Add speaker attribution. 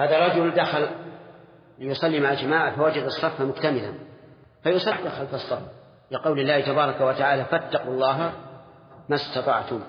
Speaker 1: هذا رجل دخل ليصلي مع الجماعة فوجد الصف مكتملا. فيصدق خلف الصف لقول الله تبارك وتعالى فاتقوا الله ما استطعتم.